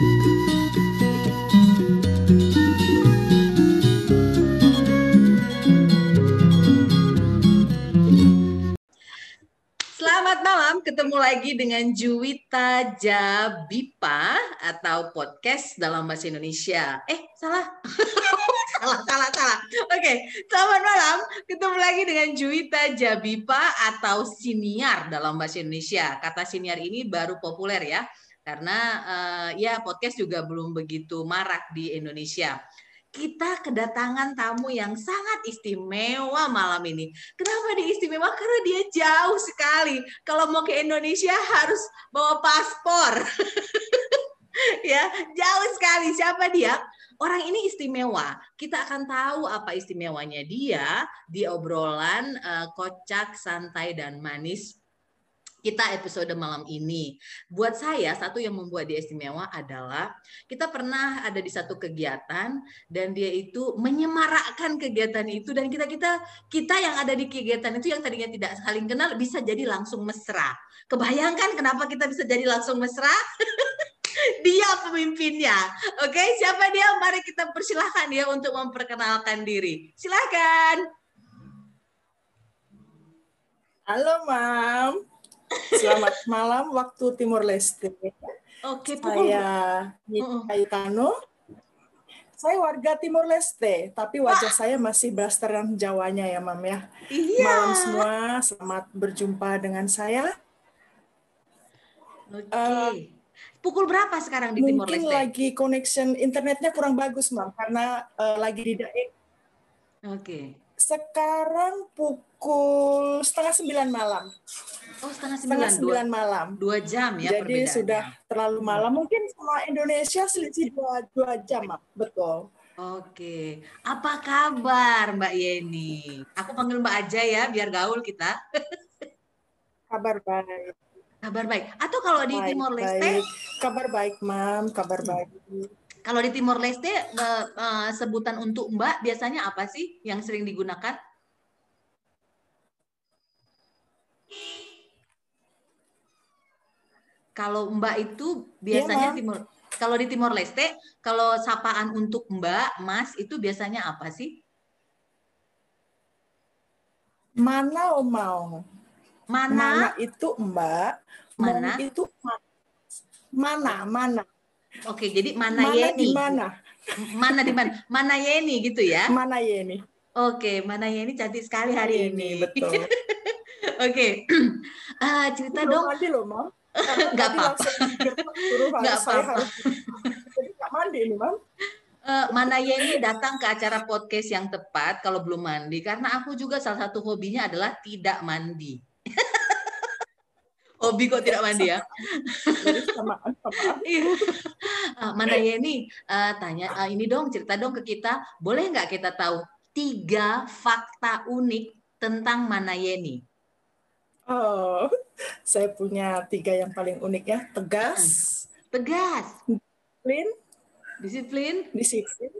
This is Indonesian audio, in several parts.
Selamat malam, ketemu lagi dengan Juwita Jabipa atau podcast dalam bahasa Indonesia. Eh, salah. salah, salah, salah. Oke, selamat malam. Ketemu lagi dengan Juwita Jabipa atau siniar dalam bahasa Indonesia. Kata siniar ini baru populer ya. Karena uh, ya podcast juga belum begitu marak di Indonesia kita kedatangan tamu yang sangat istimewa malam ini. Kenapa dia istimewa? Karena dia jauh sekali. Kalau mau ke Indonesia harus bawa paspor. ya, jauh sekali. Siapa dia? Orang ini istimewa. Kita akan tahu apa istimewanya dia di obrolan uh, kocak, santai dan manis kita episode malam ini. Buat saya satu yang membuat dia istimewa adalah kita pernah ada di satu kegiatan dan dia itu menyemarakkan kegiatan itu dan kita kita kita yang ada di kegiatan itu yang tadinya tidak saling kenal bisa jadi langsung mesra. Kebayangkan kenapa kita bisa jadi langsung mesra? dia pemimpinnya. Oke, siapa dia? Mari kita persilahkan dia untuk memperkenalkan diri. Silakan. Halo, Mam. Selamat malam waktu Timur Leste. Oke, saya Kayutano. Saya warga Timur Leste, tapi wajah Wah. saya masih blasteran Jawanya ya, Mam ya. Iya. Malam semua, selamat berjumpa dengan saya. Oke. Uh, Pukul berapa sekarang di Timur Leste? Mungkin lagi connection internetnya kurang bagus, Mam, karena uh, lagi di daerah. Oke. Okay. Sekarang pukul setengah sembilan malam. Oh, setengah sembilan, setengah sembilan dua, malam. Dua jam ya Jadi sudah terlalu malam. Mungkin sama Indonesia selisih dua, dua jam, betul. Oke, apa kabar Mbak Yeni? Aku panggil Mbak aja ya, biar gaul kita. kabar baik. Kabar baik. Atau kalau di baik, Timor Leste? Baik. Kabar baik, Mam. Kabar baik. Kalau di Timor Leste uh, uh, sebutan untuk Mbak biasanya apa sih yang sering digunakan? Kalau Mbak itu biasanya ya, Timur kalau di Timor Leste, kalau sapaan untuk Mbak, Mas itu biasanya apa sih? Mana mau? Mana? Mana itu Mbak? Mana itu mana? Mana? Oke, jadi mana, mana Yeni? Di mana? Mana di mana? Mana Yeni gitu ya? Mana Yeni? Oke, mana Yeni cantik sekali hari Yeni, ini. Betul. Oke, uh, cerita Belum dong. Mandi loh, Mam. Gak apa-apa. Gak apa-apa. Jadi gak mandi ini, Mam. Uh, mana Yeni datang ke acara podcast yang tepat kalau belum mandi karena aku juga salah satu hobinya adalah tidak mandi. Hobi kok tidak mandi ya? sama, iya. Uh, mana ini uh, tanya uh, ini dong cerita dong ke kita. Boleh nggak kita tahu tiga fakta unik tentang Mana Yeni? Oh, saya punya tiga yang paling unik ya. Tegas. Tegas. Disiplin. Disiplin. Disiplin.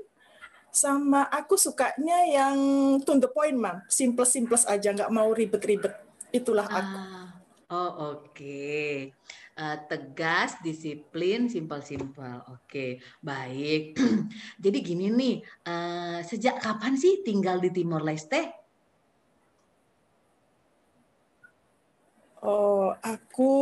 Sama aku sukanya yang to the point, Mam. Simple-simples aja, nggak mau ribet-ribet. Itulah aku. Ah Oh oke, okay. uh, tegas, disiplin, simpel-simpel. Oke, okay. baik. Jadi gini nih, uh, sejak kapan sih tinggal di Timor Leste? Oh, aku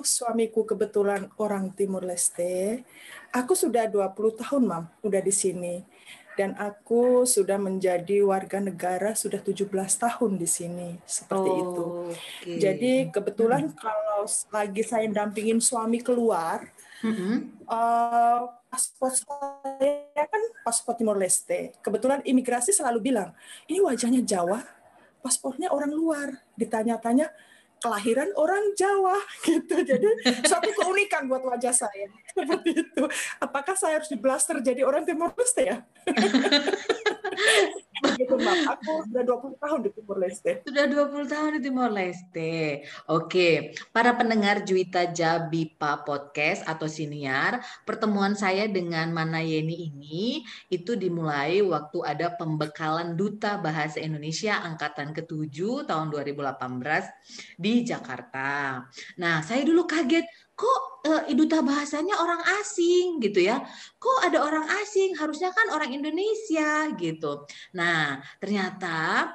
suamiku kebetulan orang Timor Leste. Aku sudah 20 tahun, Mam, udah di sini dan aku sudah menjadi warga negara sudah 17 tahun di sini seperti oh, itu. Okay. Jadi kebetulan hmm. kalau lagi saya dampingin suami keluar, hmm. uh, paspor saya kan paspor Timor Leste. Kebetulan imigrasi selalu bilang ini wajahnya Jawa, paspornya orang luar. Ditanya-tanya kelahiran orang Jawa gitu. Jadi suatu keunikan buat wajah saya seperti itu. Apakah saya harus diblaster jadi orang Timor Leste ya? Aku sudah 20 tahun di Timur Leste. Sudah 20 tahun di Timor Leste. Oke, para pendengar Juwita Jabipa Podcast atau Siniar, pertemuan saya dengan Mana Yeni ini itu dimulai waktu ada pembekalan Duta Bahasa Indonesia Angkatan ke-7 tahun 2018 di Jakarta. Nah, saya dulu kaget, kok uh, duta bahasanya orang asing gitu ya. Kok ada orang asing? Harusnya kan orang Indonesia gitu. Nah, ternyata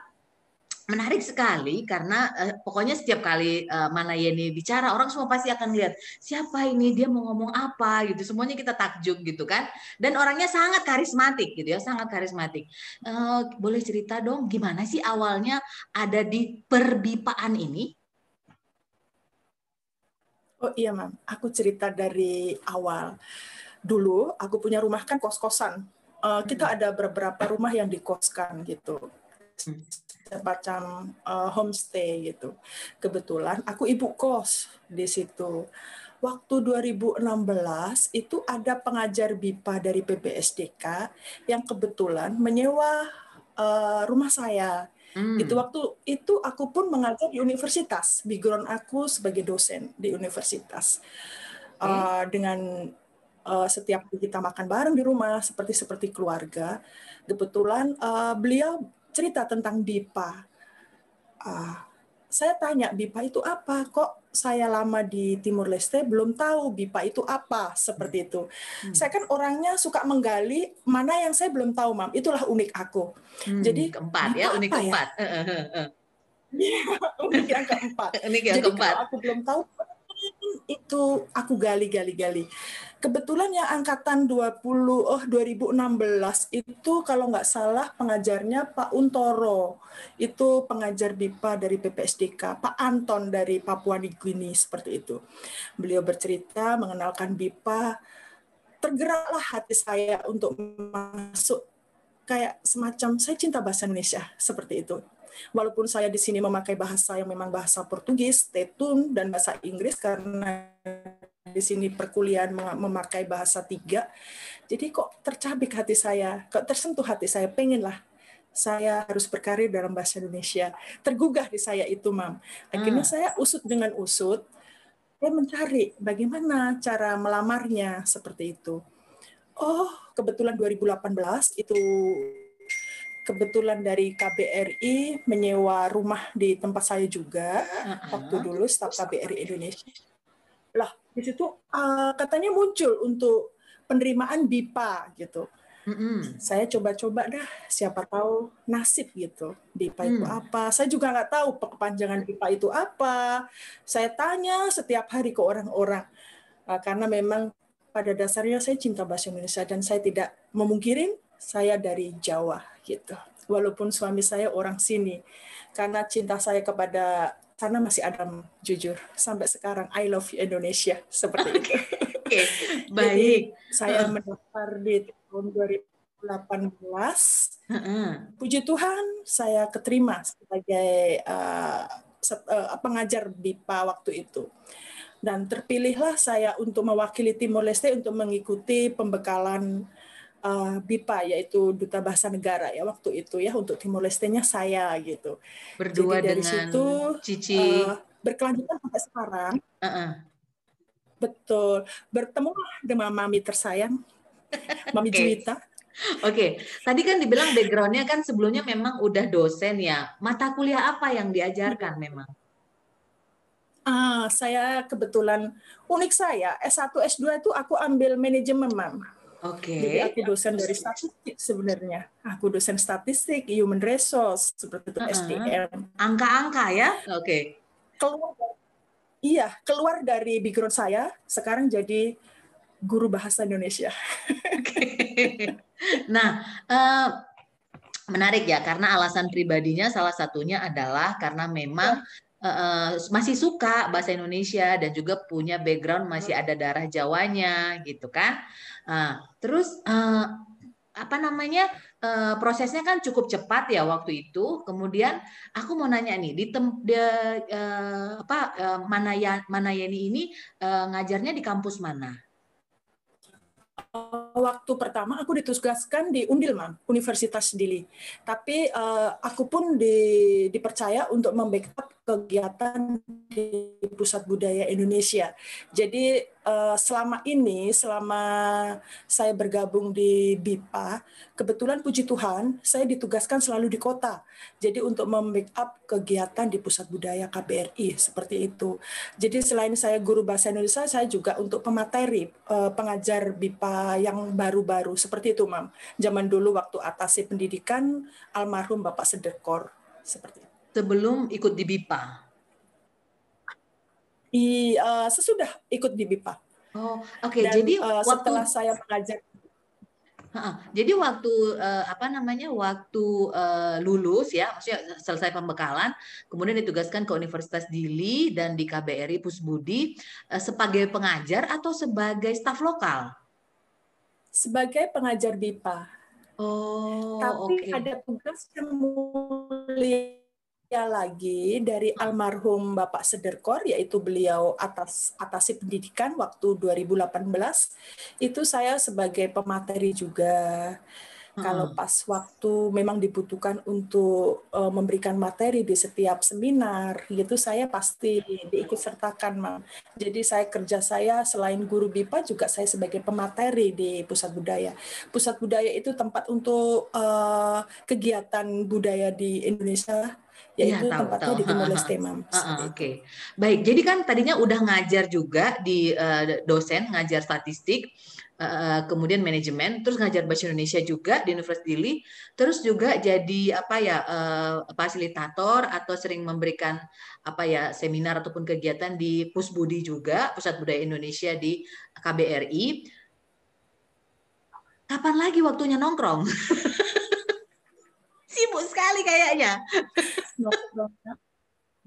menarik sekali karena uh, pokoknya setiap kali uh, mana Yeni bicara orang semua pasti akan lihat siapa ini dia mau ngomong apa gitu semuanya kita takjub gitu kan dan orangnya sangat karismatik gitu ya sangat karismatik uh, boleh cerita dong gimana sih awalnya ada di perbipaan ini Oh iya, Mam. Aku cerita dari awal. Dulu aku punya rumah kan kos-kosan. Uh, kita hmm. ada beberapa rumah yang dikoskan gitu. Semacam uh, homestay gitu. Kebetulan aku ibu kos di situ. Waktu 2016 itu ada pengajar BIPA dari PBSDK yang kebetulan menyewa uh, rumah saya Hmm. Itu waktu itu aku pun mengajar di universitas. Background aku sebagai dosen di universitas. Hmm. Uh, dengan uh, setiap kita makan bareng di rumah seperti seperti keluarga. Kebetulan uh, beliau cerita tentang BIPA. Uh, saya tanya BIPA itu apa? Kok saya lama di Timur Leste belum tahu BIPA itu apa seperti itu. Hmm. Saya kan orangnya suka menggali mana yang saya belum tahu, Mam. Itulah unik aku. Hmm, Jadi keempat ya, unik ya? keempat. Ya? unik yang keempat. unik yang Jadi keempat. Kalau aku belum tahu itu aku gali-gali-gali. Kebetulan yang angkatan 20 oh 2016 itu kalau nggak salah pengajarnya Pak Untoro. Itu pengajar BIPA dari PPSDK, Pak Anton dari Papua Nugini seperti itu. Beliau bercerita mengenalkan BIPA tergeraklah hati saya untuk masuk kayak semacam saya cinta bahasa Indonesia seperti itu walaupun saya di sini memakai bahasa yang memang bahasa Portugis, Tetun, dan bahasa Inggris karena di sini perkuliahan memakai bahasa tiga. Jadi kok tercabik hati saya, kok tersentuh hati saya, pengenlah saya harus berkarir dalam bahasa Indonesia. Tergugah di saya itu, Mam. Akhirnya hmm. saya usut dengan usut, saya mencari bagaimana cara melamarnya seperti itu. Oh, kebetulan 2018 itu kebetulan dari KBRI menyewa rumah di tempat saya juga uh-huh. waktu dulu staf KBRI Indonesia. Lah di situ uh, katanya muncul untuk penerimaan BIPA gitu. Mm-hmm. Saya coba-coba dah, siapa tahu nasib gitu. BIPA mm. itu apa? Saya juga nggak tahu kepanjangan BIPA itu apa. Saya tanya setiap hari ke orang-orang uh, karena memang pada dasarnya saya cinta bahasa Indonesia dan saya tidak memungkirin saya dari Jawa gitu. Walaupun suami saya orang sini, karena cinta saya kepada karena masih Adam jujur sampai sekarang I love you Indonesia seperti itu. Oke, baik. Jadi, saya uh. mendaftar di tahun 2018. Uh-uh. Puji Tuhan saya keterima sebagai uh, pengajar BIPA waktu itu. Dan terpilihlah saya untuk mewakili Timor Leste untuk mengikuti pembekalan uh, BIPA yaitu duta bahasa negara ya waktu itu ya untuk Timor Leste-nya saya gitu. Berdua Jadi dari dengan situ Cici uh, berkelanjutan sampai sekarang. Uh -uh. Betul. Bertemu dengan mami tersayang, Mami okay. Juwita. Oke, okay. tadi kan dibilang backgroundnya kan sebelumnya memang udah dosen ya. Mata kuliah apa yang diajarkan memang? Ah, saya kebetulan unik saya S1 S2 itu aku ambil manajemen, Mam. Oke. Okay. Jadi aku dosen dari statistik sebenarnya. Aku dosen statistik, human resource seperti itu uh -huh. SDM. Angka-angka ya? Oke. Okay. Keluar Iya, keluar dari background saya, sekarang jadi guru bahasa Indonesia. Okay. Nah, uh, menarik ya, karena alasan pribadinya salah satunya adalah karena memang ya. Uh, masih suka bahasa Indonesia dan juga punya background masih ada darah Jawanya, gitu kan? Nah, terus uh, apa namanya uh, prosesnya kan cukup cepat ya waktu itu. Kemudian aku mau nanya nih di tem de, uh, apa uh, mana ya mana Yani ini uh, ngajarnya di kampus mana? Waktu pertama aku ditugaskan di Undil, Mam, Universitas Dili. Tapi uh, aku pun di, dipercaya untuk membackup kegiatan di Pusat Budaya Indonesia. Jadi uh, selama ini, selama saya bergabung di BIPA, kebetulan puji Tuhan, saya ditugaskan selalu di kota. Jadi untuk membackup kegiatan di Pusat Budaya KBRI seperti itu. Jadi selain saya guru bahasa Indonesia, saya juga untuk pemateri uh, pengajar BIPA yang baru-baru seperti itu, Mam. Zaman dulu waktu atasi pendidikan almarhum Bapak Sedekor seperti itu sebelum ikut di BIPA? Di uh, sesudah ikut di BIPA. Oh, oke. Okay. Jadi uh, waktu, setelah saya mengajar jadi waktu uh, apa namanya waktu lulus ya, maksudnya selesai pembekalan, kemudian ditugaskan ke Universitas Dili dan di KBRI Pusbudi sebagai pengajar atau sebagai staf lokal? Sebagai pengajar BIPA. Oh, Tapi okay. ada tugas yang mulia lagi dari almarhum Bapak Sederkor yaitu beliau atas atasi pendidikan waktu 2018 itu saya sebagai pemateri juga. Kalau pas waktu memang dibutuhkan untuk uh, memberikan materi di setiap seminar gitu saya pasti diikut sertakan Mam. Jadi saya kerja saya selain guru BIPA juga saya sebagai pemateri di Pusat Budaya. Pusat Budaya itu tempat untuk uh, kegiatan budaya di Indonesia yaitu ya, tahu, tempatnya tahu. di Timor Leste, Mam. Oke, okay. baik. Jadi kan tadinya udah ngajar juga di uh, dosen ngajar statistik, uh, kemudian manajemen, terus ngajar bahasa Indonesia juga di Universitas Dili, terus juga jadi apa ya uh, fasilitator atau sering memberikan apa ya seminar ataupun kegiatan di Pusbudi juga, Pusat Budaya Indonesia di KBRI. Kapan lagi waktunya nongkrong? Sibuk sekali kayaknya.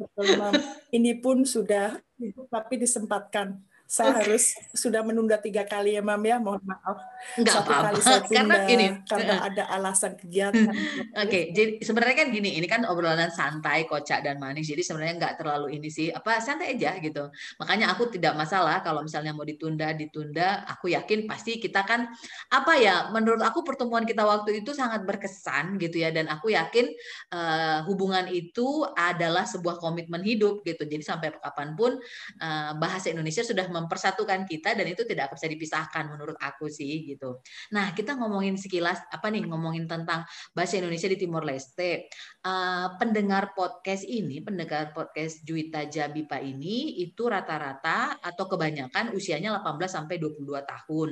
Betul, Mam. Ini pun sudah, tapi disempatkan saya harus sudah menunda tiga kali ya Mam ya mohon maaf Enggak satu apa-apa. karena gini karena ada alasan kegiatan oke okay. jadi sebenarnya kan gini ini kan obrolan santai kocak dan manis jadi sebenarnya nggak terlalu ini sih apa santai aja gitu makanya aku tidak masalah kalau misalnya mau ditunda ditunda aku yakin pasti kita kan apa ya menurut aku pertemuan kita waktu itu sangat berkesan gitu ya dan aku yakin uh, hubungan itu adalah sebuah komitmen hidup gitu jadi sampai kapan pun uh, bahasa Indonesia sudah mempersatukan kita dan itu tidak bisa dipisahkan menurut aku sih gitu. Nah kita ngomongin sekilas apa nih ngomongin tentang bahasa Indonesia di Timor Leste. Uh, pendengar podcast ini, pendengar podcast Juwita Jabipa ini itu rata-rata atau kebanyakan usianya 18 sampai 22 tahun.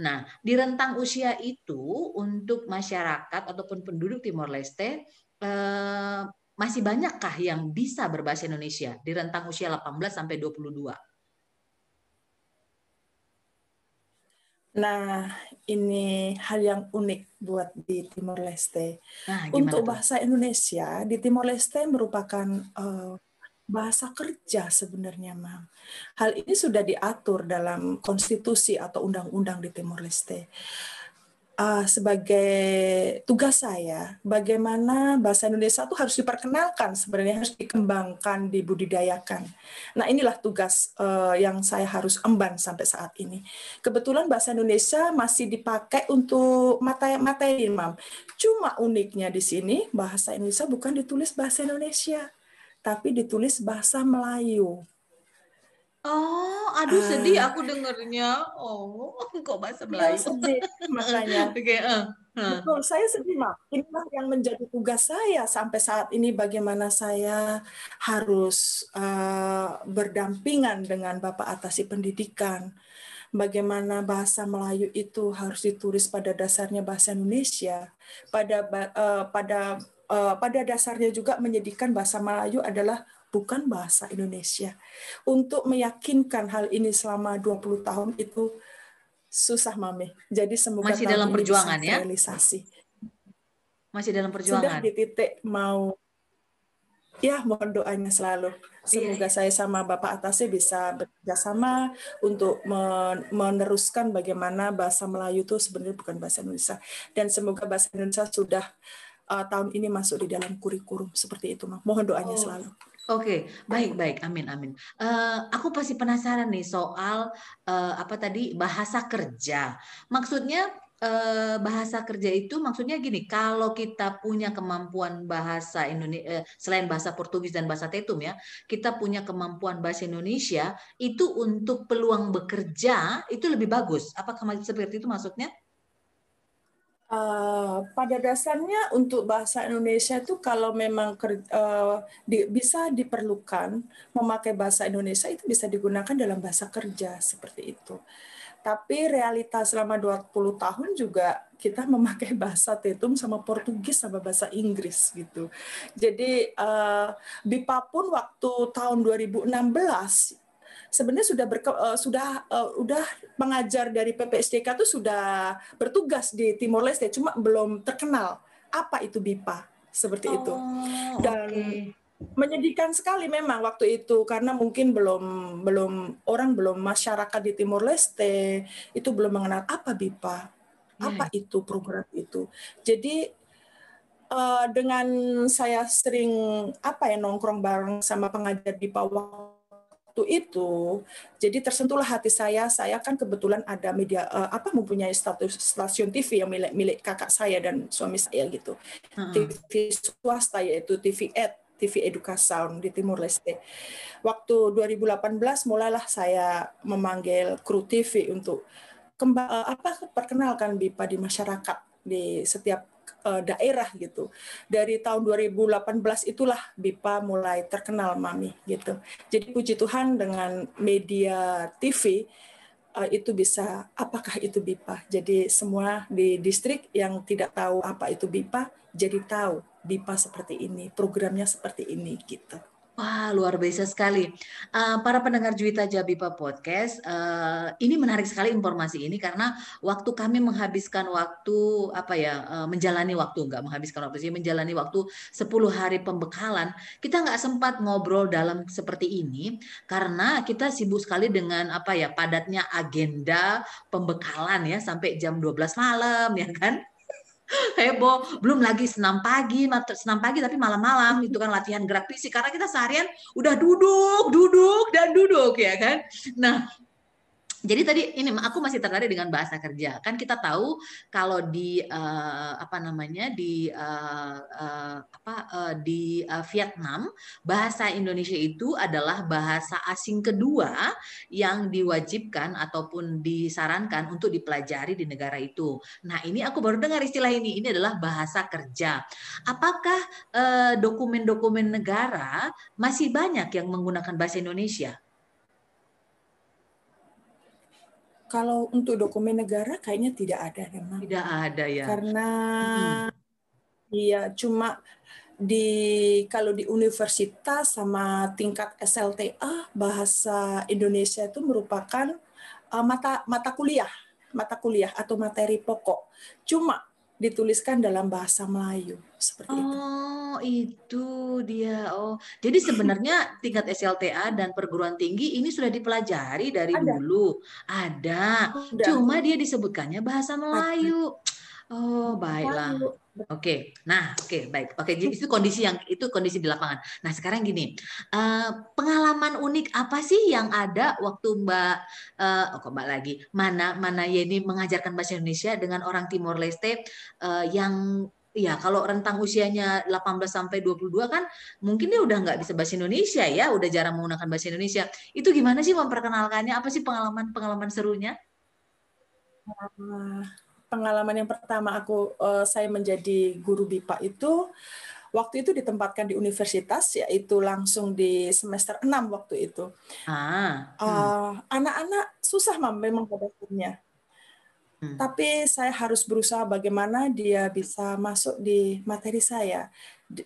Nah di rentang usia itu untuk masyarakat ataupun penduduk Timor Leste uh, masih banyakkah yang bisa berbahasa Indonesia di rentang usia 18 sampai 22? Nah, ini hal yang unik buat di Timor Leste. Nah, Untuk bahasa Indonesia di Timor Leste merupakan uh, bahasa kerja sebenarnya, Mam. Hal ini sudah diatur dalam konstitusi atau undang-undang di Timor Leste uh, sebagai tugas saya bagaimana bahasa Indonesia itu harus diperkenalkan sebenarnya harus dikembangkan dibudidayakan. Nah inilah tugas uh, yang saya harus emban sampai saat ini. Kebetulan bahasa Indonesia masih dipakai untuk materi-materi Imam. Cuma uniknya di sini bahasa Indonesia bukan ditulis bahasa Indonesia tapi ditulis bahasa Melayu. Oh, aduh sedih uh, aku dengernya. Oh, kok bahasa Melayu? sedih makanya. Oke, okay, uh, uh. Betul, saya sedih, Mak. Inilah yang menjadi tugas saya sampai saat ini bagaimana saya harus uh, berdampingan dengan Bapak Atasi Pendidikan. Bagaimana bahasa Melayu itu harus ditulis pada dasarnya bahasa Indonesia. Pada uh, pada uh, pada dasarnya juga menyedihkan bahasa Melayu adalah bukan bahasa Indonesia. Untuk meyakinkan hal ini selama 20 tahun itu susah Mami. Jadi semoga Masih dalam perjuangan ya? realisasi. Masih dalam perjuangan. Sudah di titik mau ya mohon doanya selalu. Semoga iya, iya. saya sama Bapak Atasnya bisa bekerjasama untuk meneruskan bagaimana bahasa Melayu itu sebenarnya bukan bahasa Indonesia. Dan semoga bahasa Indonesia sudah uh, tahun ini masuk di dalam kurikulum seperti itu. Mohon doanya oh. selalu. Oke, baik baik, amin amin. Uh, aku pasti penasaran nih soal uh, apa tadi bahasa kerja. Maksudnya uh, bahasa kerja itu maksudnya gini, kalau kita punya kemampuan bahasa Indonesia uh, selain bahasa Portugis dan bahasa Tetum ya, kita punya kemampuan bahasa Indonesia itu untuk peluang bekerja itu lebih bagus. Apakah seperti itu maksudnya? Uh, pada dasarnya untuk bahasa Indonesia itu kalau memang uh, di, bisa diperlukan memakai bahasa Indonesia itu bisa digunakan dalam bahasa kerja seperti itu. Tapi realitas selama 20 tahun juga kita memakai bahasa Tetum sama Portugis sama bahasa Inggris gitu. Jadi uh, BIPA pun waktu tahun 2016 sebenarnya sudah berke, uh, sudah uh, udah mengajar dari PPSDK itu sudah bertugas di Timor Leste, cuma belum terkenal apa itu BIPA seperti oh, itu. Dan okay. menyedihkan sekali memang waktu itu karena mungkin belum belum orang belum masyarakat di Timor Leste itu belum mengenal apa BIPA, yeah. apa itu program itu. Jadi uh, dengan saya sering apa ya nongkrong bareng sama pengajar BIPA waktu itu jadi tersentuhlah hati saya saya kan kebetulan ada media uh, apa mempunyai status stasiun TV yang milik milik kakak saya dan suami saya gitu uh-huh. TV swasta yaitu TV Ed TV Edukasound di Timur Leste waktu 2018 mulailah saya memanggil kru TV untuk kembali uh, apa perkenalkan BIPA di masyarakat di setiap uh, daerah gitu. Dari tahun 2018 itulah BIPA mulai terkenal Mami gitu. Jadi puji Tuhan dengan media TV eh, itu bisa apakah itu BIPA. Jadi semua di distrik yang tidak tahu apa itu BIPA jadi tahu BIPA seperti ini, programnya seperti ini gitu. Wah, luar biasa sekali. Uh, para pendengar Juwita Jabipa Podcast, uh, ini menarik sekali informasi ini karena waktu kami menghabiskan waktu apa ya, uh, menjalani waktu enggak menghabiskan waktu sih, menjalani waktu 10 hari pembekalan, kita nggak sempat ngobrol dalam seperti ini karena kita sibuk sekali dengan apa ya, padatnya agenda pembekalan ya sampai jam 12 malam ya kan heboh belum lagi senam pagi senam pagi tapi malam-malam itu kan latihan gerak fisik. Karena kita seharian udah duduk duduk dan duduk ya kan? Nah jadi tadi ini aku masih tertarik dengan bahasa kerja. Kan kita tahu kalau di uh, apa namanya di uh, uh, apa uh, di uh, Vietnam bahasa Indonesia itu adalah bahasa asing kedua yang diwajibkan ataupun disarankan untuk dipelajari di negara itu. Nah, ini aku baru dengar istilah ini. Ini adalah bahasa kerja. Apakah dokumen-dokumen uh, negara masih banyak yang menggunakan bahasa Indonesia? Kalau untuk dokumen negara kayaknya tidak ada memang. Tidak ada ya. Karena iya hmm. cuma di kalau di universitas sama tingkat SLTA bahasa Indonesia itu merupakan uh, mata mata kuliah, mata kuliah atau materi pokok. Cuma dituliskan dalam bahasa Melayu seperti oh, itu. Oh, itu dia. Oh, jadi sebenarnya tingkat SLTA dan perguruan tinggi ini sudah dipelajari dari Ada. dulu. Ada. Ada. Cuma dia disebutkannya bahasa Melayu. Oh, baiklah. Oke, nah, oke, okay, baik. Oke, jadi itu kondisi yang itu kondisi di lapangan. Nah, sekarang gini, uh, pengalaman unik apa sih yang ada waktu Mbak, uh, oh kok Mbak lagi, mana mana Yeni mengajarkan bahasa Indonesia dengan orang Timor Leste uh, yang ya kalau rentang usianya 18 sampai 22 kan mungkin dia udah nggak bisa bahasa Indonesia ya, udah jarang menggunakan bahasa Indonesia. Itu gimana sih memperkenalkannya? Apa sih pengalaman-pengalaman serunya? pengalaman yang pertama aku uh, saya menjadi guru BIPA itu waktu itu ditempatkan di universitas yaitu langsung di semester 6 waktu itu. Ah. Hmm. anak-anak susah memang pada akhirnya. Hmm. Tapi saya harus berusaha bagaimana dia bisa masuk di materi saya.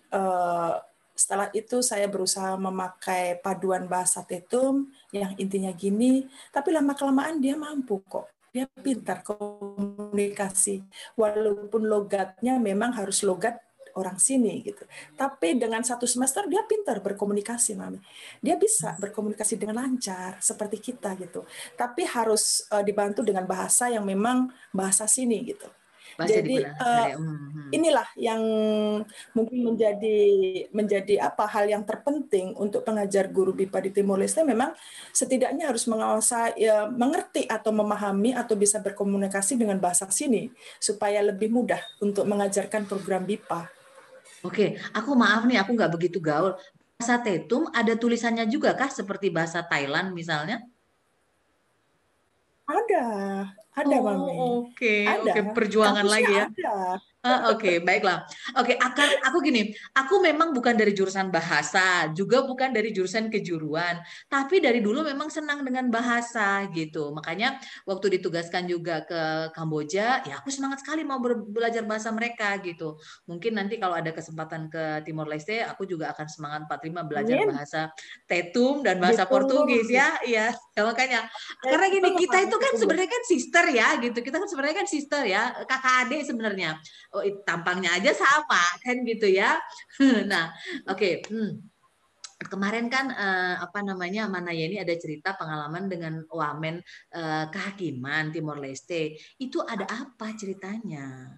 Uh, setelah itu saya berusaha memakai paduan bahasa tetum yang intinya gini, tapi lama kelamaan dia mampu kok dia pintar komunikasi walaupun logatnya memang harus logat orang sini gitu. Tapi dengan satu semester dia pintar berkomunikasi, Mami. Dia bisa berkomunikasi dengan lancar seperti kita gitu. Tapi harus uh, dibantu dengan bahasa yang memang bahasa sini gitu. Bahasa Jadi uh, inilah yang mungkin menjadi menjadi apa hal yang terpenting untuk pengajar guru BIPA di Timor Leste memang setidaknya harus menguasai ya, mengerti atau memahami atau bisa berkomunikasi dengan bahasa sini supaya lebih mudah untuk mengajarkan program BIPA. Oke, aku maaf nih aku nggak begitu gaul. Bahasa Tetum ada tulisannya juga kah seperti bahasa Thailand misalnya? Ada, ada oh, Mami. Oke, okay, oke okay. perjuangan Kampusnya lagi ya. Ada. Uh, Oke, okay, baiklah. Oke, okay, akar aku gini, aku memang bukan dari jurusan bahasa, juga bukan dari jurusan kejuruan, tapi dari dulu memang senang dengan bahasa gitu. Makanya waktu ditugaskan juga ke Kamboja, ya aku semangat sekali mau belajar bahasa mereka gitu. Mungkin nanti kalau ada kesempatan ke Timor Leste, aku juga akan semangat 45 belajar Amin. bahasa Tetum dan bahasa gitu. Portugis ya. Iya, ya, makanya. Karena gini, kita itu kan sebenarnya kan sister ya gitu. Kita kan sebenarnya kan sister ya, kakak adik sebenarnya oh tampangnya aja sama kan gitu ya. Nah, oke. Okay. Hmm. Kemarin kan eh, apa namanya mana ya ini ada cerita pengalaman dengan wamen eh, kehakiman Timor Leste. Itu ada apa ceritanya?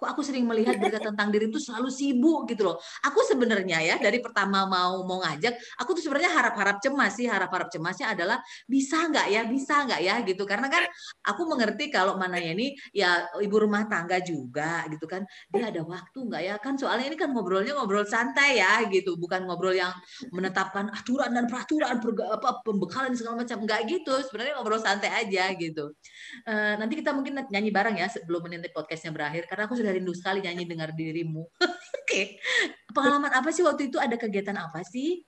Kok aku sering melihat berita tentang diri itu selalu sibuk gitu loh. Aku sebenarnya ya dari pertama mau mau ngajak, aku tuh sebenarnya harap-harap cemas sih, harap-harap cemasnya adalah bisa nggak ya, bisa nggak ya gitu. Karena kan aku mengerti kalau mana ini ya ibu rumah tangga juga gitu kan, dia ada waktu nggak ya kan soalnya ini kan ngobrolnya ngobrol santai ya gitu, bukan ngobrol yang menetapkan aturan dan peraturan apa pembekalan segala macam nggak gitu. Sebenarnya ngobrol santai aja gitu. Uh, nanti kita mungkin nyanyi bareng ya sebelum menit podcastnya berakhir karena aku sudah rindu sekali nyanyi dengar dirimu. Oke. okay. Pengalaman apa sih waktu itu ada kegiatan apa sih?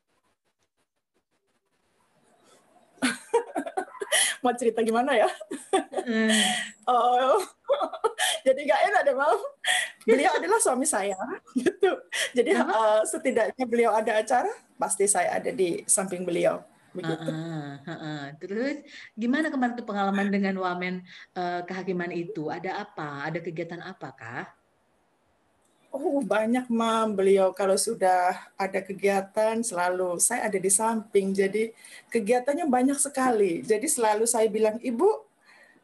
Mau cerita gimana ya? Hmm. oh, jadi nggak enak deh mau. Beliau adalah suami saya, gitu. Jadi uh, setidaknya beliau ada acara, pasti saya ada di samping beliau begitu. Uh, uh, uh, Terus gimana kemarin tuh pengalaman dengan wamen uh, kehakiman itu? Ada apa? Ada kegiatan apakah? Oh banyak mam beliau kalau sudah ada kegiatan selalu saya ada di samping jadi kegiatannya banyak sekali jadi selalu saya bilang ibu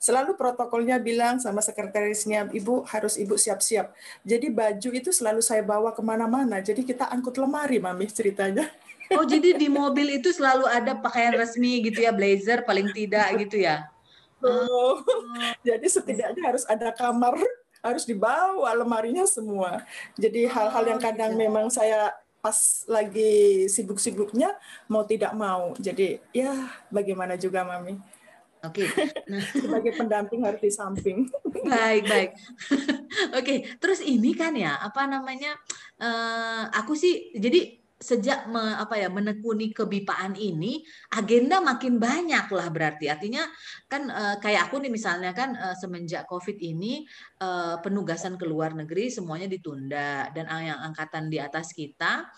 selalu protokolnya bilang sama sekretarisnya ibu harus ibu siap-siap jadi baju itu selalu saya bawa ke mana-mana jadi kita angkut lemari mami ceritanya Oh, jadi di mobil itu selalu ada pakaian resmi gitu ya, blazer paling tidak gitu ya? Oh, jadi setidaknya harus ada kamar, harus dibawa lemarinya semua. Jadi hal-hal yang kadang gitu. memang saya pas lagi sibuk-sibuknya mau tidak mau. Jadi ya bagaimana juga Mami. Oke. Okay. Nah. Sebagai pendamping harus di samping. Baik, baik. Oke, okay. terus ini kan ya, apa namanya? Uh, aku sih jadi sejak me, apa ya menekuni kebipaan ini agenda makin banyak lah berarti artinya kan e, kayak aku nih misalnya kan e, semenjak covid ini e, penugasan ke luar negeri semuanya ditunda dan yang angkatan di atas kita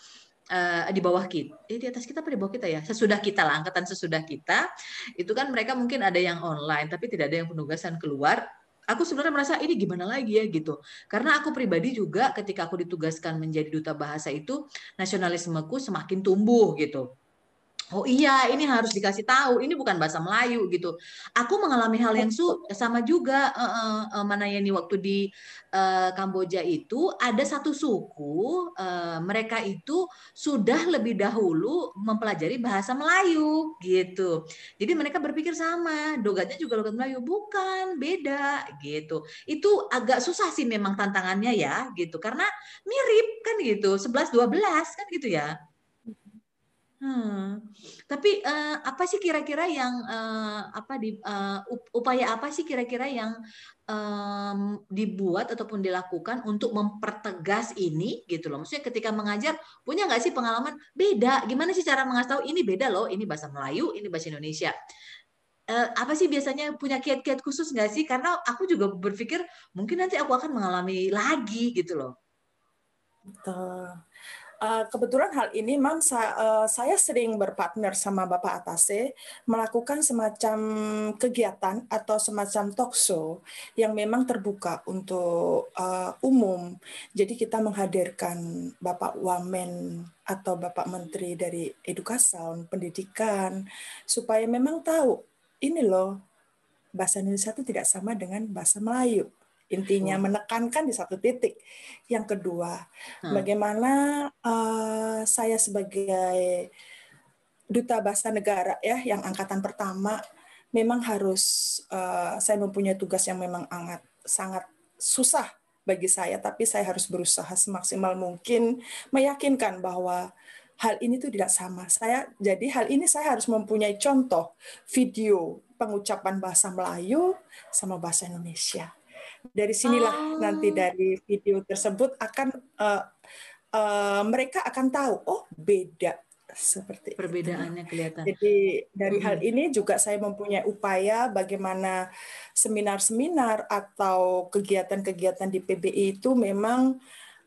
di bawah kita, eh, di atas kita apa di bawah kita ya? Sesudah kita lah, angkatan sesudah kita, itu kan mereka mungkin ada yang online, tapi tidak ada yang penugasan keluar aku sebenarnya merasa ini gimana lagi ya gitu. Karena aku pribadi juga ketika aku ditugaskan menjadi duta bahasa itu nasionalismeku semakin tumbuh gitu. Oh iya, ini harus dikasih tahu. Ini bukan bahasa Melayu gitu. Aku mengalami hal yang su sama juga uh, uh, uh, mana yang di waktu di uh, Kamboja itu ada satu suku uh, mereka itu sudah lebih dahulu mempelajari bahasa Melayu gitu. Jadi mereka berpikir sama, dogatnya juga logat Melayu, bukan beda gitu. Itu agak susah sih memang tantangannya ya gitu karena mirip kan gitu, 11 12 kan gitu ya. Hmm. Tapi uh, apa sih kira-kira yang uh, apa di uh, upaya apa sih kira-kira yang um, dibuat ataupun dilakukan untuk mempertegas ini gitu loh. Maksudnya ketika mengajar punya nggak sih pengalaman beda? Gimana sih cara mengasih tahu ini beda loh, ini bahasa Melayu, ini bahasa Indonesia. Uh, apa sih biasanya punya kiat-kiat khusus nggak sih? Karena aku juga berpikir mungkin nanti aku akan mengalami lagi gitu loh. Betul. Eh, kebetulan hal ini memang eh, saya sering berpartner sama Bapak Atase melakukan semacam kegiatan atau semacam talk show yang memang terbuka untuk uh, umum. Jadi kita menghadirkan Bapak Wamen atau Bapak Menteri dari Edukasi, Pendidikan, supaya memang tahu ini loh bahasa Indonesia itu tidak sama dengan bahasa Melayu Intinya Oh. menekankan di satu titik. Yang kedua, Hmm. bagaimana eh, saya sebagai duta bahasa negara ya, yang angkatan pertama, memang harus eh, saya mempunyai tugas yang memang sangat sangat susah bagi saya, tapi saya harus berusaha semaksimal mungkin meyakinkan bahwa hal ini tuh tidak sama. Saya jadi hal ini saya harus mempunyai contoh video pengucapan bahasa Melayu sama bahasa Indonesia. Dari sinilah Oh. nanti dari video tersebut akan eh, eh, mereka akan tahu oh beda seperti itu. Perbedaannya kelihatan. Jadi dari hal Mm-mm. ini juga saya mempunyai upaya bagaimana seminar-seminar atau kegiatan-kegiatan di PBI itu memang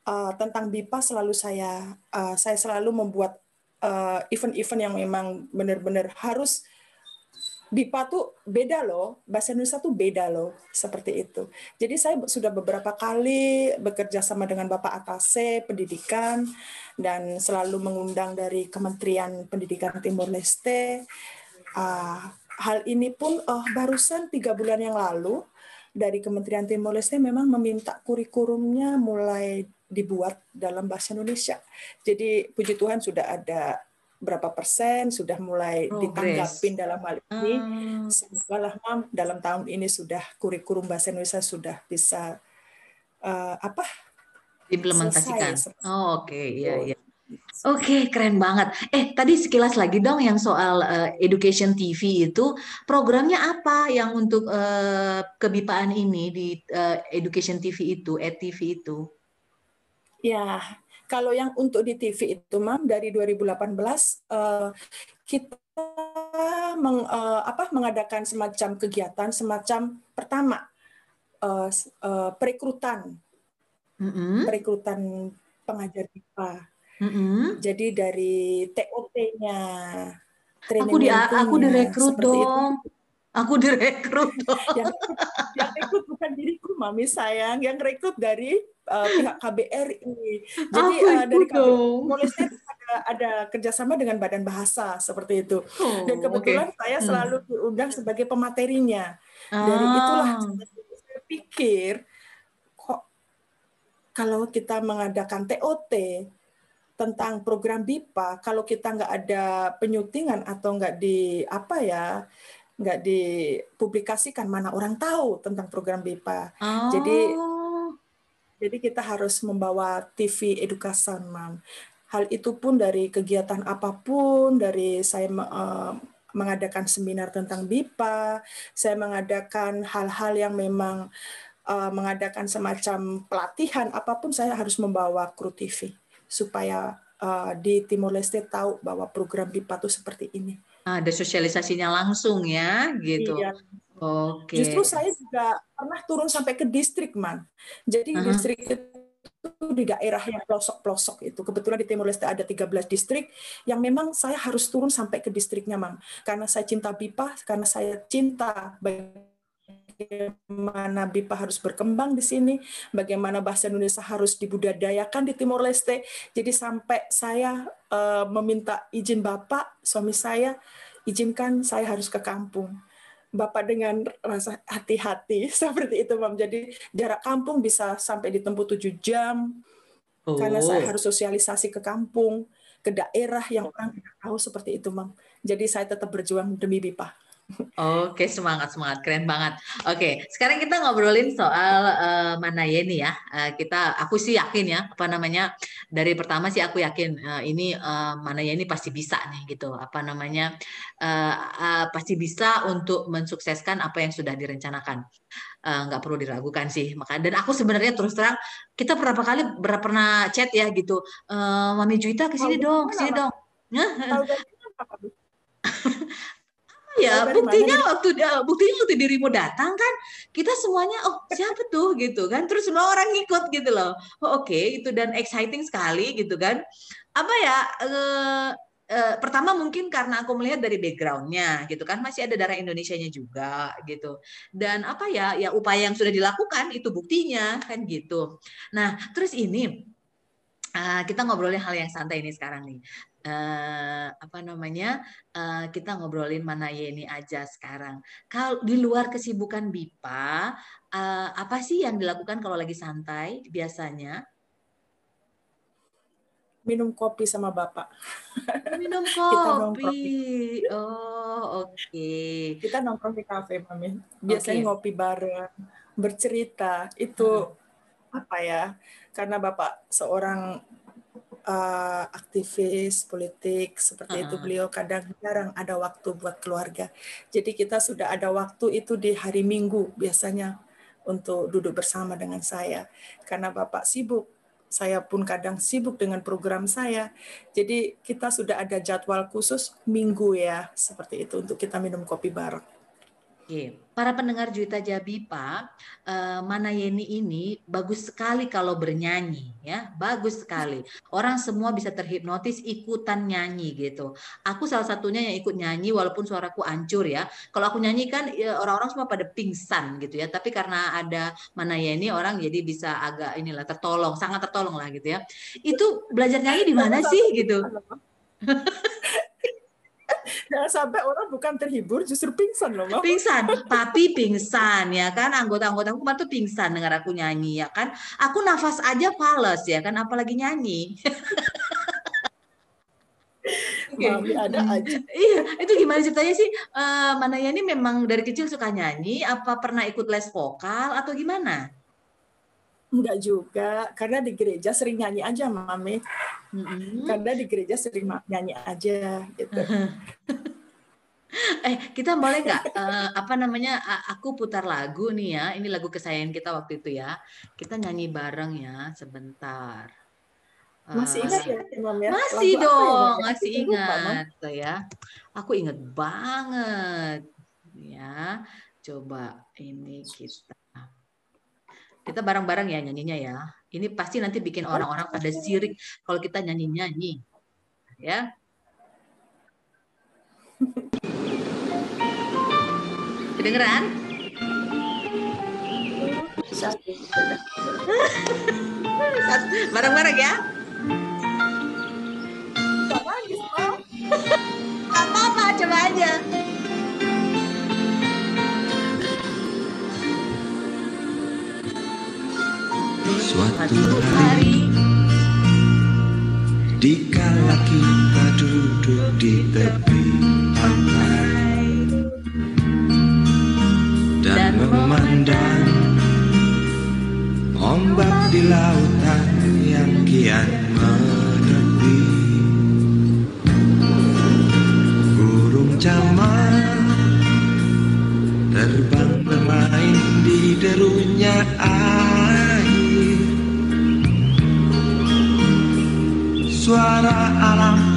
uh, tentang BIPA selalu saya uh, saya selalu membuat uh, event-event yang memang benar-benar harus BIPA tuh beda loh, bahasa Indonesia tuh beda loh, seperti itu. Jadi saya sudah beberapa kali bekerja sama dengan Bapak Atase Pendidikan dan selalu mengundang dari Kementerian Pendidikan Timur Leste. Ah, hal ini pun eh, barusan tiga bulan yang lalu dari Kementerian Timur Leste memang meminta kurikulumnya mulai dibuat dalam bahasa Indonesia. Jadi puji Tuhan sudah ada berapa persen sudah mulai Progress. ditanggapin dalam hal ini. Ah, Semoga lah Mam dalam tahun ini sudah kurikulum bahasa Indonesia sudah bisa eh, apa Diimplementasikan. Selesai. Oh, oke, iya, iya. Oke, keren banget. Eh, tadi sekilas lagi dong yang soal eh, Education TV itu programnya apa yang untuk eh, kebipaan ini di eh, Education TV itu, ETV itu? Ya, kalau yang untuk di TV itu, Mam, dari 2018 eh, kita meng- eh, apa, mengadakan semacam kegiatan, semacam pertama s- eh, perekrutan, Mm-mm, perekrutan pengajar BIPA. mm-mm. Jadi dari TOT-nya, Aku di aku direkrut seperti itu. Aku direkrut. Yang yang rekrut bukan diriku mami sayang. Yang rekrut dari uh, pihak KBRI jadi Aku uh, dari KBRI ada ada kerjasama dengan Badan Bahasa seperti itu. Oh, dan kebetulan oke. saya Hmm. selalu diundang sebagai pematerinya. Dari itulah Ah, saya pikir kok kalau kita mengadakan TOT tentang program BIPA kalau kita nggak ada penyutingan atau nggak di apa ya nggak dipublikasikan mana orang tahu tentang program BIPA Jadi- oh. jadi kita harus membawa TV education mam hal itu pun dari kegiatan apa pun dari saya eh, mengadakan seminar tentang BIPA saya mengadakan hal-hal yang memang eh, mengadakan semacam pelatihan apa pun saya harus membawa kru TV supaya eh, di Timor Leste tahu bahwa program BIPA itu seperti ini. Ada sosialisasinya langsung ya, gitu. Iya. Oke. Justru saya juga pernah turun sampai ke distrik, Man. Jadi Aha. distrik itu di daerah yang pelosok-pelosok itu. Kebetulan di Timor Leste ada 13 distrik yang memang saya harus turun sampai ke distriknya, Mam. Karena saya cinta BIPA, karena saya cinta bagaimana BIPA harus berkembang di sini, bagaimana bahasa Indonesia harus dibudayakan di Timor Leste. Jadi sampai saya eh, meminta izin Bapak, suami saya, izinkan saya harus ke kampung. Bapak dengan rasa hati-hati seperti itu, Mam. Jadi jarak kampung bisa sampai ditempuh tujuh jam karena saya Oh. harus sosialisasi ke kampung, ke daerah yang orang tidak tahu seperti itu, Mam. Jadi saya tetap berjuang demi BIPA. Oke, semangat semangat, keren banget. Oke, sekarang kita ngobrolin soal eh, mana ya ini ya. Eh, kita, aku sih yakin ya, apa namanya dari pertama sih aku yakin eh, ini eh, mana ya ini pasti bisa nih gitu. Apa namanya eh, eh, pasti bisa untuk mensukseskan apa yang sudah direncanakan. Nggak perlu diragukan sih. Maka dan aku sebenarnya terus terang kita berapa kali ber- pernah chat ya gitu. Eh, Mami Juwita ke sini dong, ke sini dong. Tahu? Ya, dari buktinya mana? waktu buktinya waktu dirimu datang kan, kita semuanya oh siapa tuh gitu kan, terus semua orang ngikut gitu loh. Oh, Oke, itu dan exciting sekali gitu kan. Apa ya? eh, eh, pertama mungkin karena aku melihat dari backgroundnya gitu kan, masih ada darah Indonesianya juga gitu. Dan apa ya? Ya upaya yang sudah dilakukan itu buktinya kan gitu. Nah, terus ini eh, kita ngobrolin hal yang santai ini sekarang nih. Uh, apa namanya uh, kita ngobrolin mana ini aja sekarang. Kalau di luar kesibukan Bipa, uh, apa sih yang dilakukan kalau lagi santai biasanya? Minum kopi sama bapak. Minum kopi. Oh, oke. Okay. Kita nongkrong di kafe, Mami. Biasanya okay. ngopi bareng, bercerita. Itu hmm. apa ya? Karena bapak seorang uh, aktivis politik seperti uh itu beliau kadang jarang ada waktu buat keluarga. Jadi kita sudah ada waktu itu di hari Minggu biasanya untuk duduk bersama dengan saya karena Bapak sibuk. Saya pun kadang sibuk dengan program saya. Jadi kita sudah ada jadwal khusus minggu ya seperti itu untuk kita minum kopi bareng. Oke, para pendengar Juwita Jabi, Pak, uh, Mana Yeni ini bagus sekali kalau bernyanyi, ya, bagus sekali. Orang semua bisa terhipnotis ikutan nyanyi gitu. Aku salah satunya yang ikut nyanyi walaupun suaraku hancur ya. Kalau aku nyanyi kan ya, orang-orang semua pada pingsan gitu ya. Tapi karena ada Mana Yeni orang jadi bisa agak inilah tertolong, sangat tertolong lah gitu ya. Itu belajar nyanyi di mana sih gitu? Jangan sampai orang bukan terhibur justru pingsan loh, Mama. Pingsan, tapi pingsan ya kan anggota-anggota aku tuh pingsan dengar aku nyanyi ya kan. Aku nafas aja fales ya kan apalagi nyanyi. Oke, okay. ada aja. Iya, itu gimana ceritanya sih? Uh, mana ya ini memang dari kecil suka nyanyi? Apa pernah ikut les vokal atau gimana? Enggak juga, karena di gereja sering nyanyi aja, Mami. Mm-hmm. Karena di gereja sering nyanyi aja, gitu. eh, kita boleh nggak, uh, apa namanya, aku putar lagu nih ya, ini lagu kesayangan kita waktu itu ya. Kita nyanyi bareng ya, sebentar. Uh, masih ingat ya, Imam ya? Masih lagu ya, dong, ya, masih ingat, lupa, ya. Aku ingat banget, ya. Coba ini kita kita bareng-bareng ya nyanyinya ya. Ini pasti nanti bikin orang-orang pada sirik kalau kita nyanyi-nyanyi. Ya. Kedengeran? Bareng-bareng ya. apa-apa, coba aja. Suatu hari Dikala kita duduk di tepi pantai Dan memandang Ombak di lautan yang kian menepi. Burung camar Terbang bermain di derunya air suara alam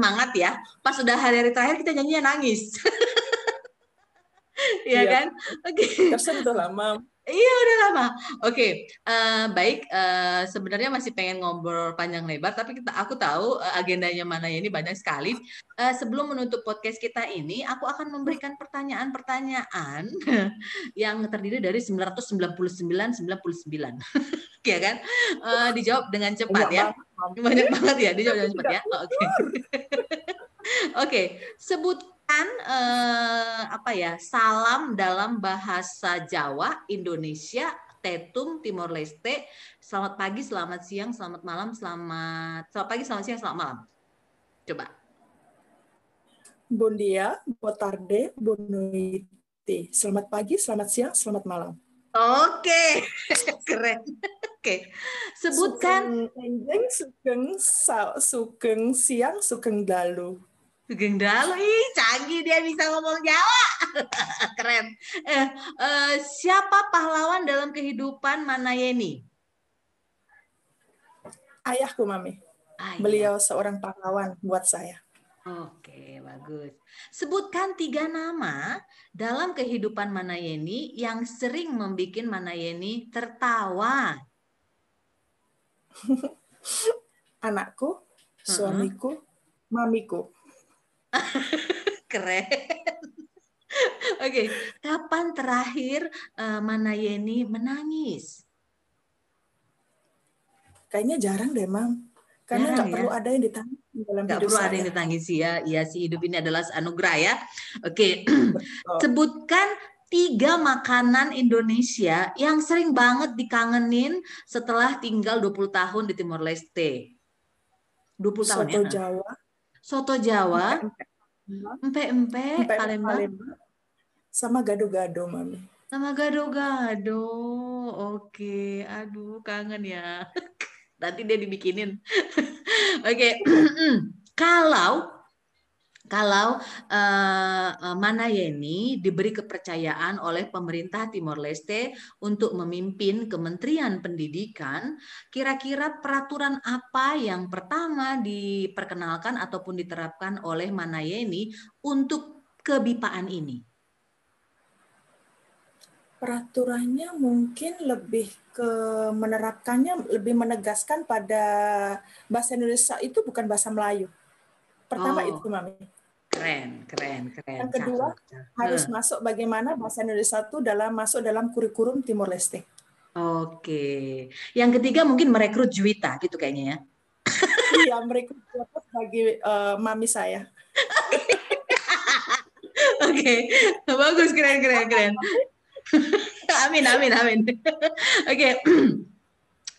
semangat ya. Pas sudah hari-hari terakhir kita nyanyinya nangis. Iya kan? Oke. Okay. Tersentuh lah, Mam. Iya udah lama. Oke, eh, baik. eh, sebenarnya masih pengen ngobrol panjang lebar, tapi kita, aku tahu eh, agendanya mana ini banyak sekali. Eh, sebelum menutup podcast kita ini, aku akan memberikan pertanyaan-pertanyaan yang terdiri dari 999 99. ya kan? Eh, dijawab dengan cepat Banyak ya. Banyak banget ya, dijawab dengan cepat ya. Oke. Oke, sebutkan eh, apa ya salam dalam bahasa Jawa, Indonesia, Tetum, Timor Leste. Selamat pagi, selamat siang, selamat malam, selamat selamat pagi, selamat siang, selamat malam. Coba. Bon dia, boa tarde, noite. Selamat pagi, selamat siang, selamat malam. Oke, keren. Oke, sebutkan Sugeng enjing, sugeng sugeng siang, sugeng dalu. Sugeng Dalu. Ih, canggih dia bisa ngomong Jawa. Keren. Eh, eh, siapa pahlawan dalam kehidupan Manayeni? Ayahku, Mami. Ah, iya. Beliau seorang pahlawan buat saya. Oke, bagus. Sebutkan tiga nama dalam kehidupan Manayeni yang sering membuat Manayeni tertawa. Anakku, suamiku, mamiku. Keren. Oke, kapan terakhir eh, Manayeni menangis? Kayaknya jarang deh, Mam. Karena nggak ya? perlu ada yang ditangis dalam Nggak hidup perlu ada yang ditangisi ya. Iya sih, hidup ini adalah anugerah ya. Oke, Betul. sebutkan tiga makanan Indonesia yang sering banget dikangenin setelah tinggal 20 tahun di Timor Leste. 20 tahun Soto ya. Jawa, Soto Jawa, empek-empek, Palembang, sama gado-gado, Mami. sama gado-gado. Oke, aduh kangen ya. Nanti dia dibikinin. Oke, kalau kalau eh, eh, Manayeni diberi kepercayaan oleh pemerintah Timor Leste untuk memimpin Kementerian Pendidikan, kira-kira peraturan apa yang pertama diperkenalkan ataupun diterapkan oleh Manayeni untuk kebipaan ini? Peraturannya mungkin lebih ke menerapkannya, lebih menegaskan pada bahasa Indonesia itu bukan bahasa Melayu. Pertama Oh. itu, Mami. Keren, keren, keren. Yang kedua, Cakep. Harus Eh, masuk bagaimana bahasa Indonesia itu dalam masuk dalam kurikulum Timor Leste. Oke. Yang ketiga mungkin merekrut Juwita gitu kayaknya ya. Iya, mereka sebagai eh, mami saya. Oke, bagus, keren, keren, keren. amin, amin, amin. Oke,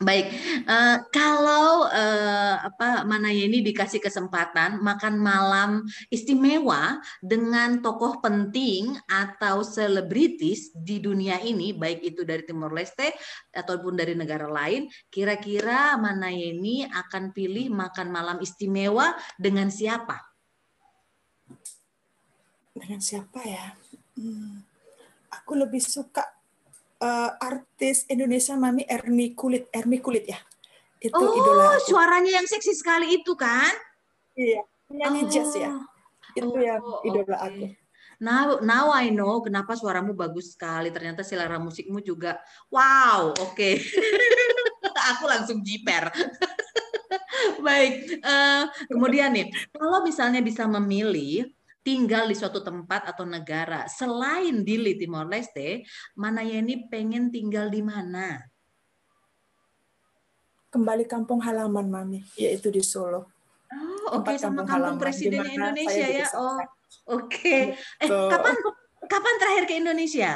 baik. Eh, kalau eh, apa Manayeni dikasih kesempatan makan malam istimewa dengan tokoh penting atau selebritis di dunia ini, baik itu dari Timor Leste ataupun dari negara lain, kira-kira Manayeni akan pilih makan malam istimewa dengan siapa? Dengan siapa ya? Hmm, aku lebih suka eh, artis Indonesia Mami Erni Kulit, Ermi Kulit ya. Itu Oh, idola aku. suaranya yang seksi sekali itu kan? Iya, nyanyi jazz ya. Itu Oh, yang idola oke. aku. Now, now I know kenapa suaramu bagus sekali. Ternyata selera musikmu juga wow, oke. Aku langsung jiper. Baik, eh, kemudian nih, kalau misalnya bisa memilih tinggal di suatu tempat atau negara selain di Timor Leste, mana ini pengen tinggal di mana? Kembali kampung halaman Mami, yaitu di Solo. Oh, oke Tempat sama kampung kampung halaman, presiden Indonesia ya. Oh, oke. Eh, Betul. kapan kapan terakhir ke Indonesia?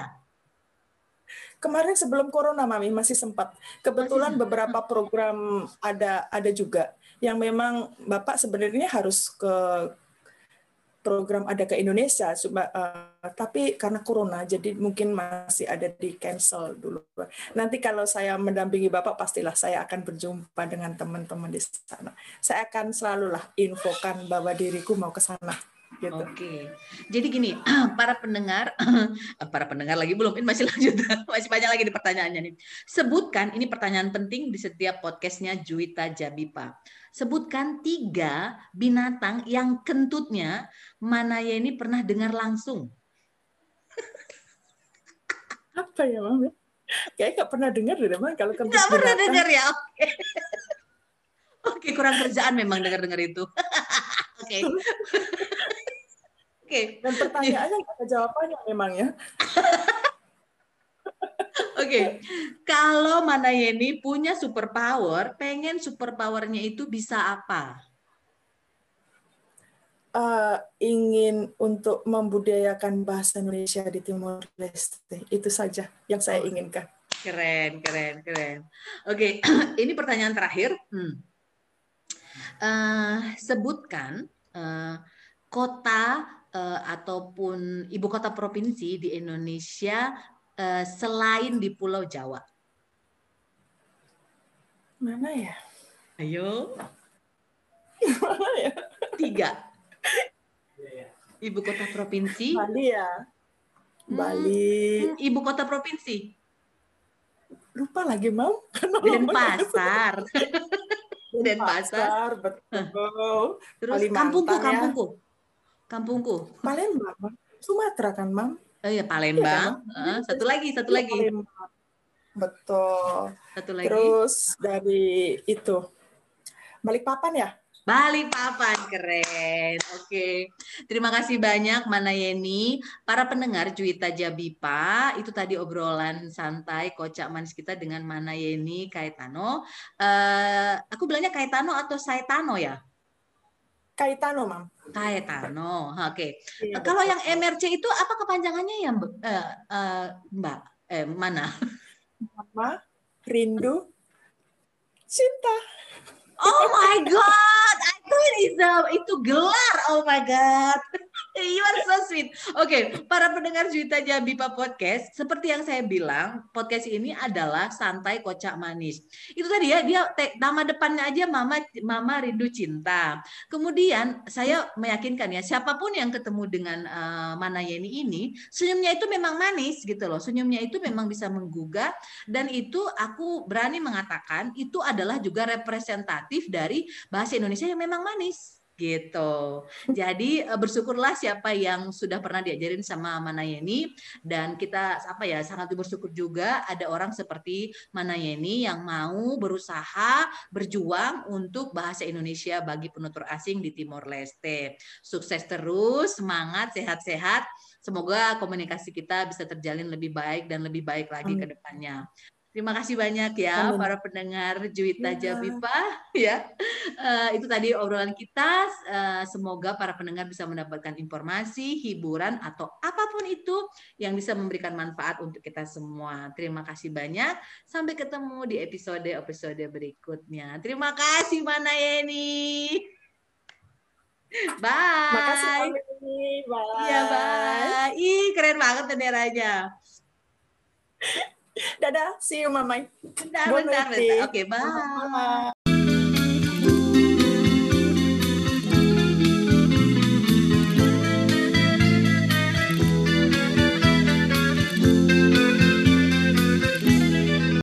Kemarin sebelum corona Mami masih sempat. Kebetulan Masih beberapa program ada ada juga yang memang Bapak sebenarnya harus ke program ada ke Indonesia eh, tapi karena corona jadi mungkin masih ada di cancel dulu. Nanti kalau saya mendampingi Bapak pastilah saya akan berjumpa dengan teman-teman di sana. Saya akan selalulah infokan bahwa diriku mau ke sana gitu. Oke. Jadi gini, para pendengar, para pendengar lagi belum, ini masih lanjut, masih banyak lagi di pertanyaannya nih. Sebutkan, ini pertanyaan penting di setiap podcastnya Juwita Jabipa. Sebutkan tiga binatang yang kentutnya Manaya ini pernah dengar langsung. Apa ya, Mami? Kayak nggak pernah dengar deh, Mang, kalau kentut Nggak pernah dengar ya? Oke. Oke, kurang kerjaan memang dengar-dengar itu. Oke. Oke. Dan pertanyaannya nggak ada jawabannya memang ya. Oke, kalau Manayeni punya superpower, pengen superpowernya itu bisa apa? Eh, ingin untuk membudayakan bahasa Indonesia di Timor Leste. Itu saja yang saya inginkan. Keren, keren, keren. Oke, ini pertanyaan terakhir. Hmm. Eh, sebutkan eh, kota eh, ataupun ibu kota provinsi di Indonesia eh, selain di Pulau Jawa. Mana ya? Ayo, Mana ya? tiga. Ibu kota provinsi, Bali ya. Hmm. Bali. hmm, ibu kota provinsi, Lupa lagi. Denpasar. Denpasar. Denpasar, betul. Terus Kalimantan kampungku, ya. kampungku, kampungku. Palembang. Sumatera kan, Mam? Oh ya Palembang. Eh, satu lagi, satu Iya, lagi, Palembang. Betul. satu lagi. Terus dari itu Balikpapan ya? Balikpapan keren. Oke. Terima kasih banyak Mana Yeni. Para pendengar Juwita Jabipa, itu tadi obrolan santai kocak manis kita dengan Mana Yeni Kaetano. Eh, aku bilangnya Kaetano atau Saetano ya? Kaitano, Mam. Kaetano. Oke. Iya, Kalau betul. yang MRC itu apa kepanjangannya ya, Mbak? Eh, eh, Mbak? Eh, mana? Mama, rindu, cinta. Oh my god, I thought it's a- itu gelar. Oh my god. You are so sweet. Oke, para pendengar Juwita Jabipa Podcast, seperti yang saya bilang, podcast ini adalah santai kocak manis. Itu tadi ya, dia nama depannya aja Mama Mama Rindu Cinta. Kemudian saya meyakinkan ya, siapa pun yang ketemu dengan eh, Mana Yeni ini, senyumnya itu memang manis gitu loh. Senyumnya itu memang bisa menggugah dan itu aku berani mengatakan itu adalah juga representatif dari bahasa Indonesia yang memang manis gitu. Jadi eh, bersyukurlah siapa yang sudah pernah diajarin sama Manayeni dan kita apa ya sangat bersyukur juga ada orang seperti Manayeni yang mau berusaha berjuang untuk bahasa Indonesia bagi penutur asing di Timor Leste. Sukses terus, semangat, sehat-sehat. Semoga komunikasi kita bisa terjalin lebih baik dan lebih baik lagi ke depannya. Terima kasih banyak ya Amin. para pendengar Juwita Ya. Jabipa ya. Eh, itu tadi obrolan kita. Eh, semoga para pendengar bisa mendapatkan informasi, hiburan atau apa pun itu yang bisa memberikan manfaat untuk kita semua. Terima kasih banyak. Sampai ketemu di episode-episode berikutnya. Terima kasih Mana Yeni. Bye. Makasih, Mami. Bye. Iya, bye. Ih, keren banget benderanya. Dadah, see you, Mamai. Bentar, Bon bentar, nuit. bentar. Oke, bye. Bye.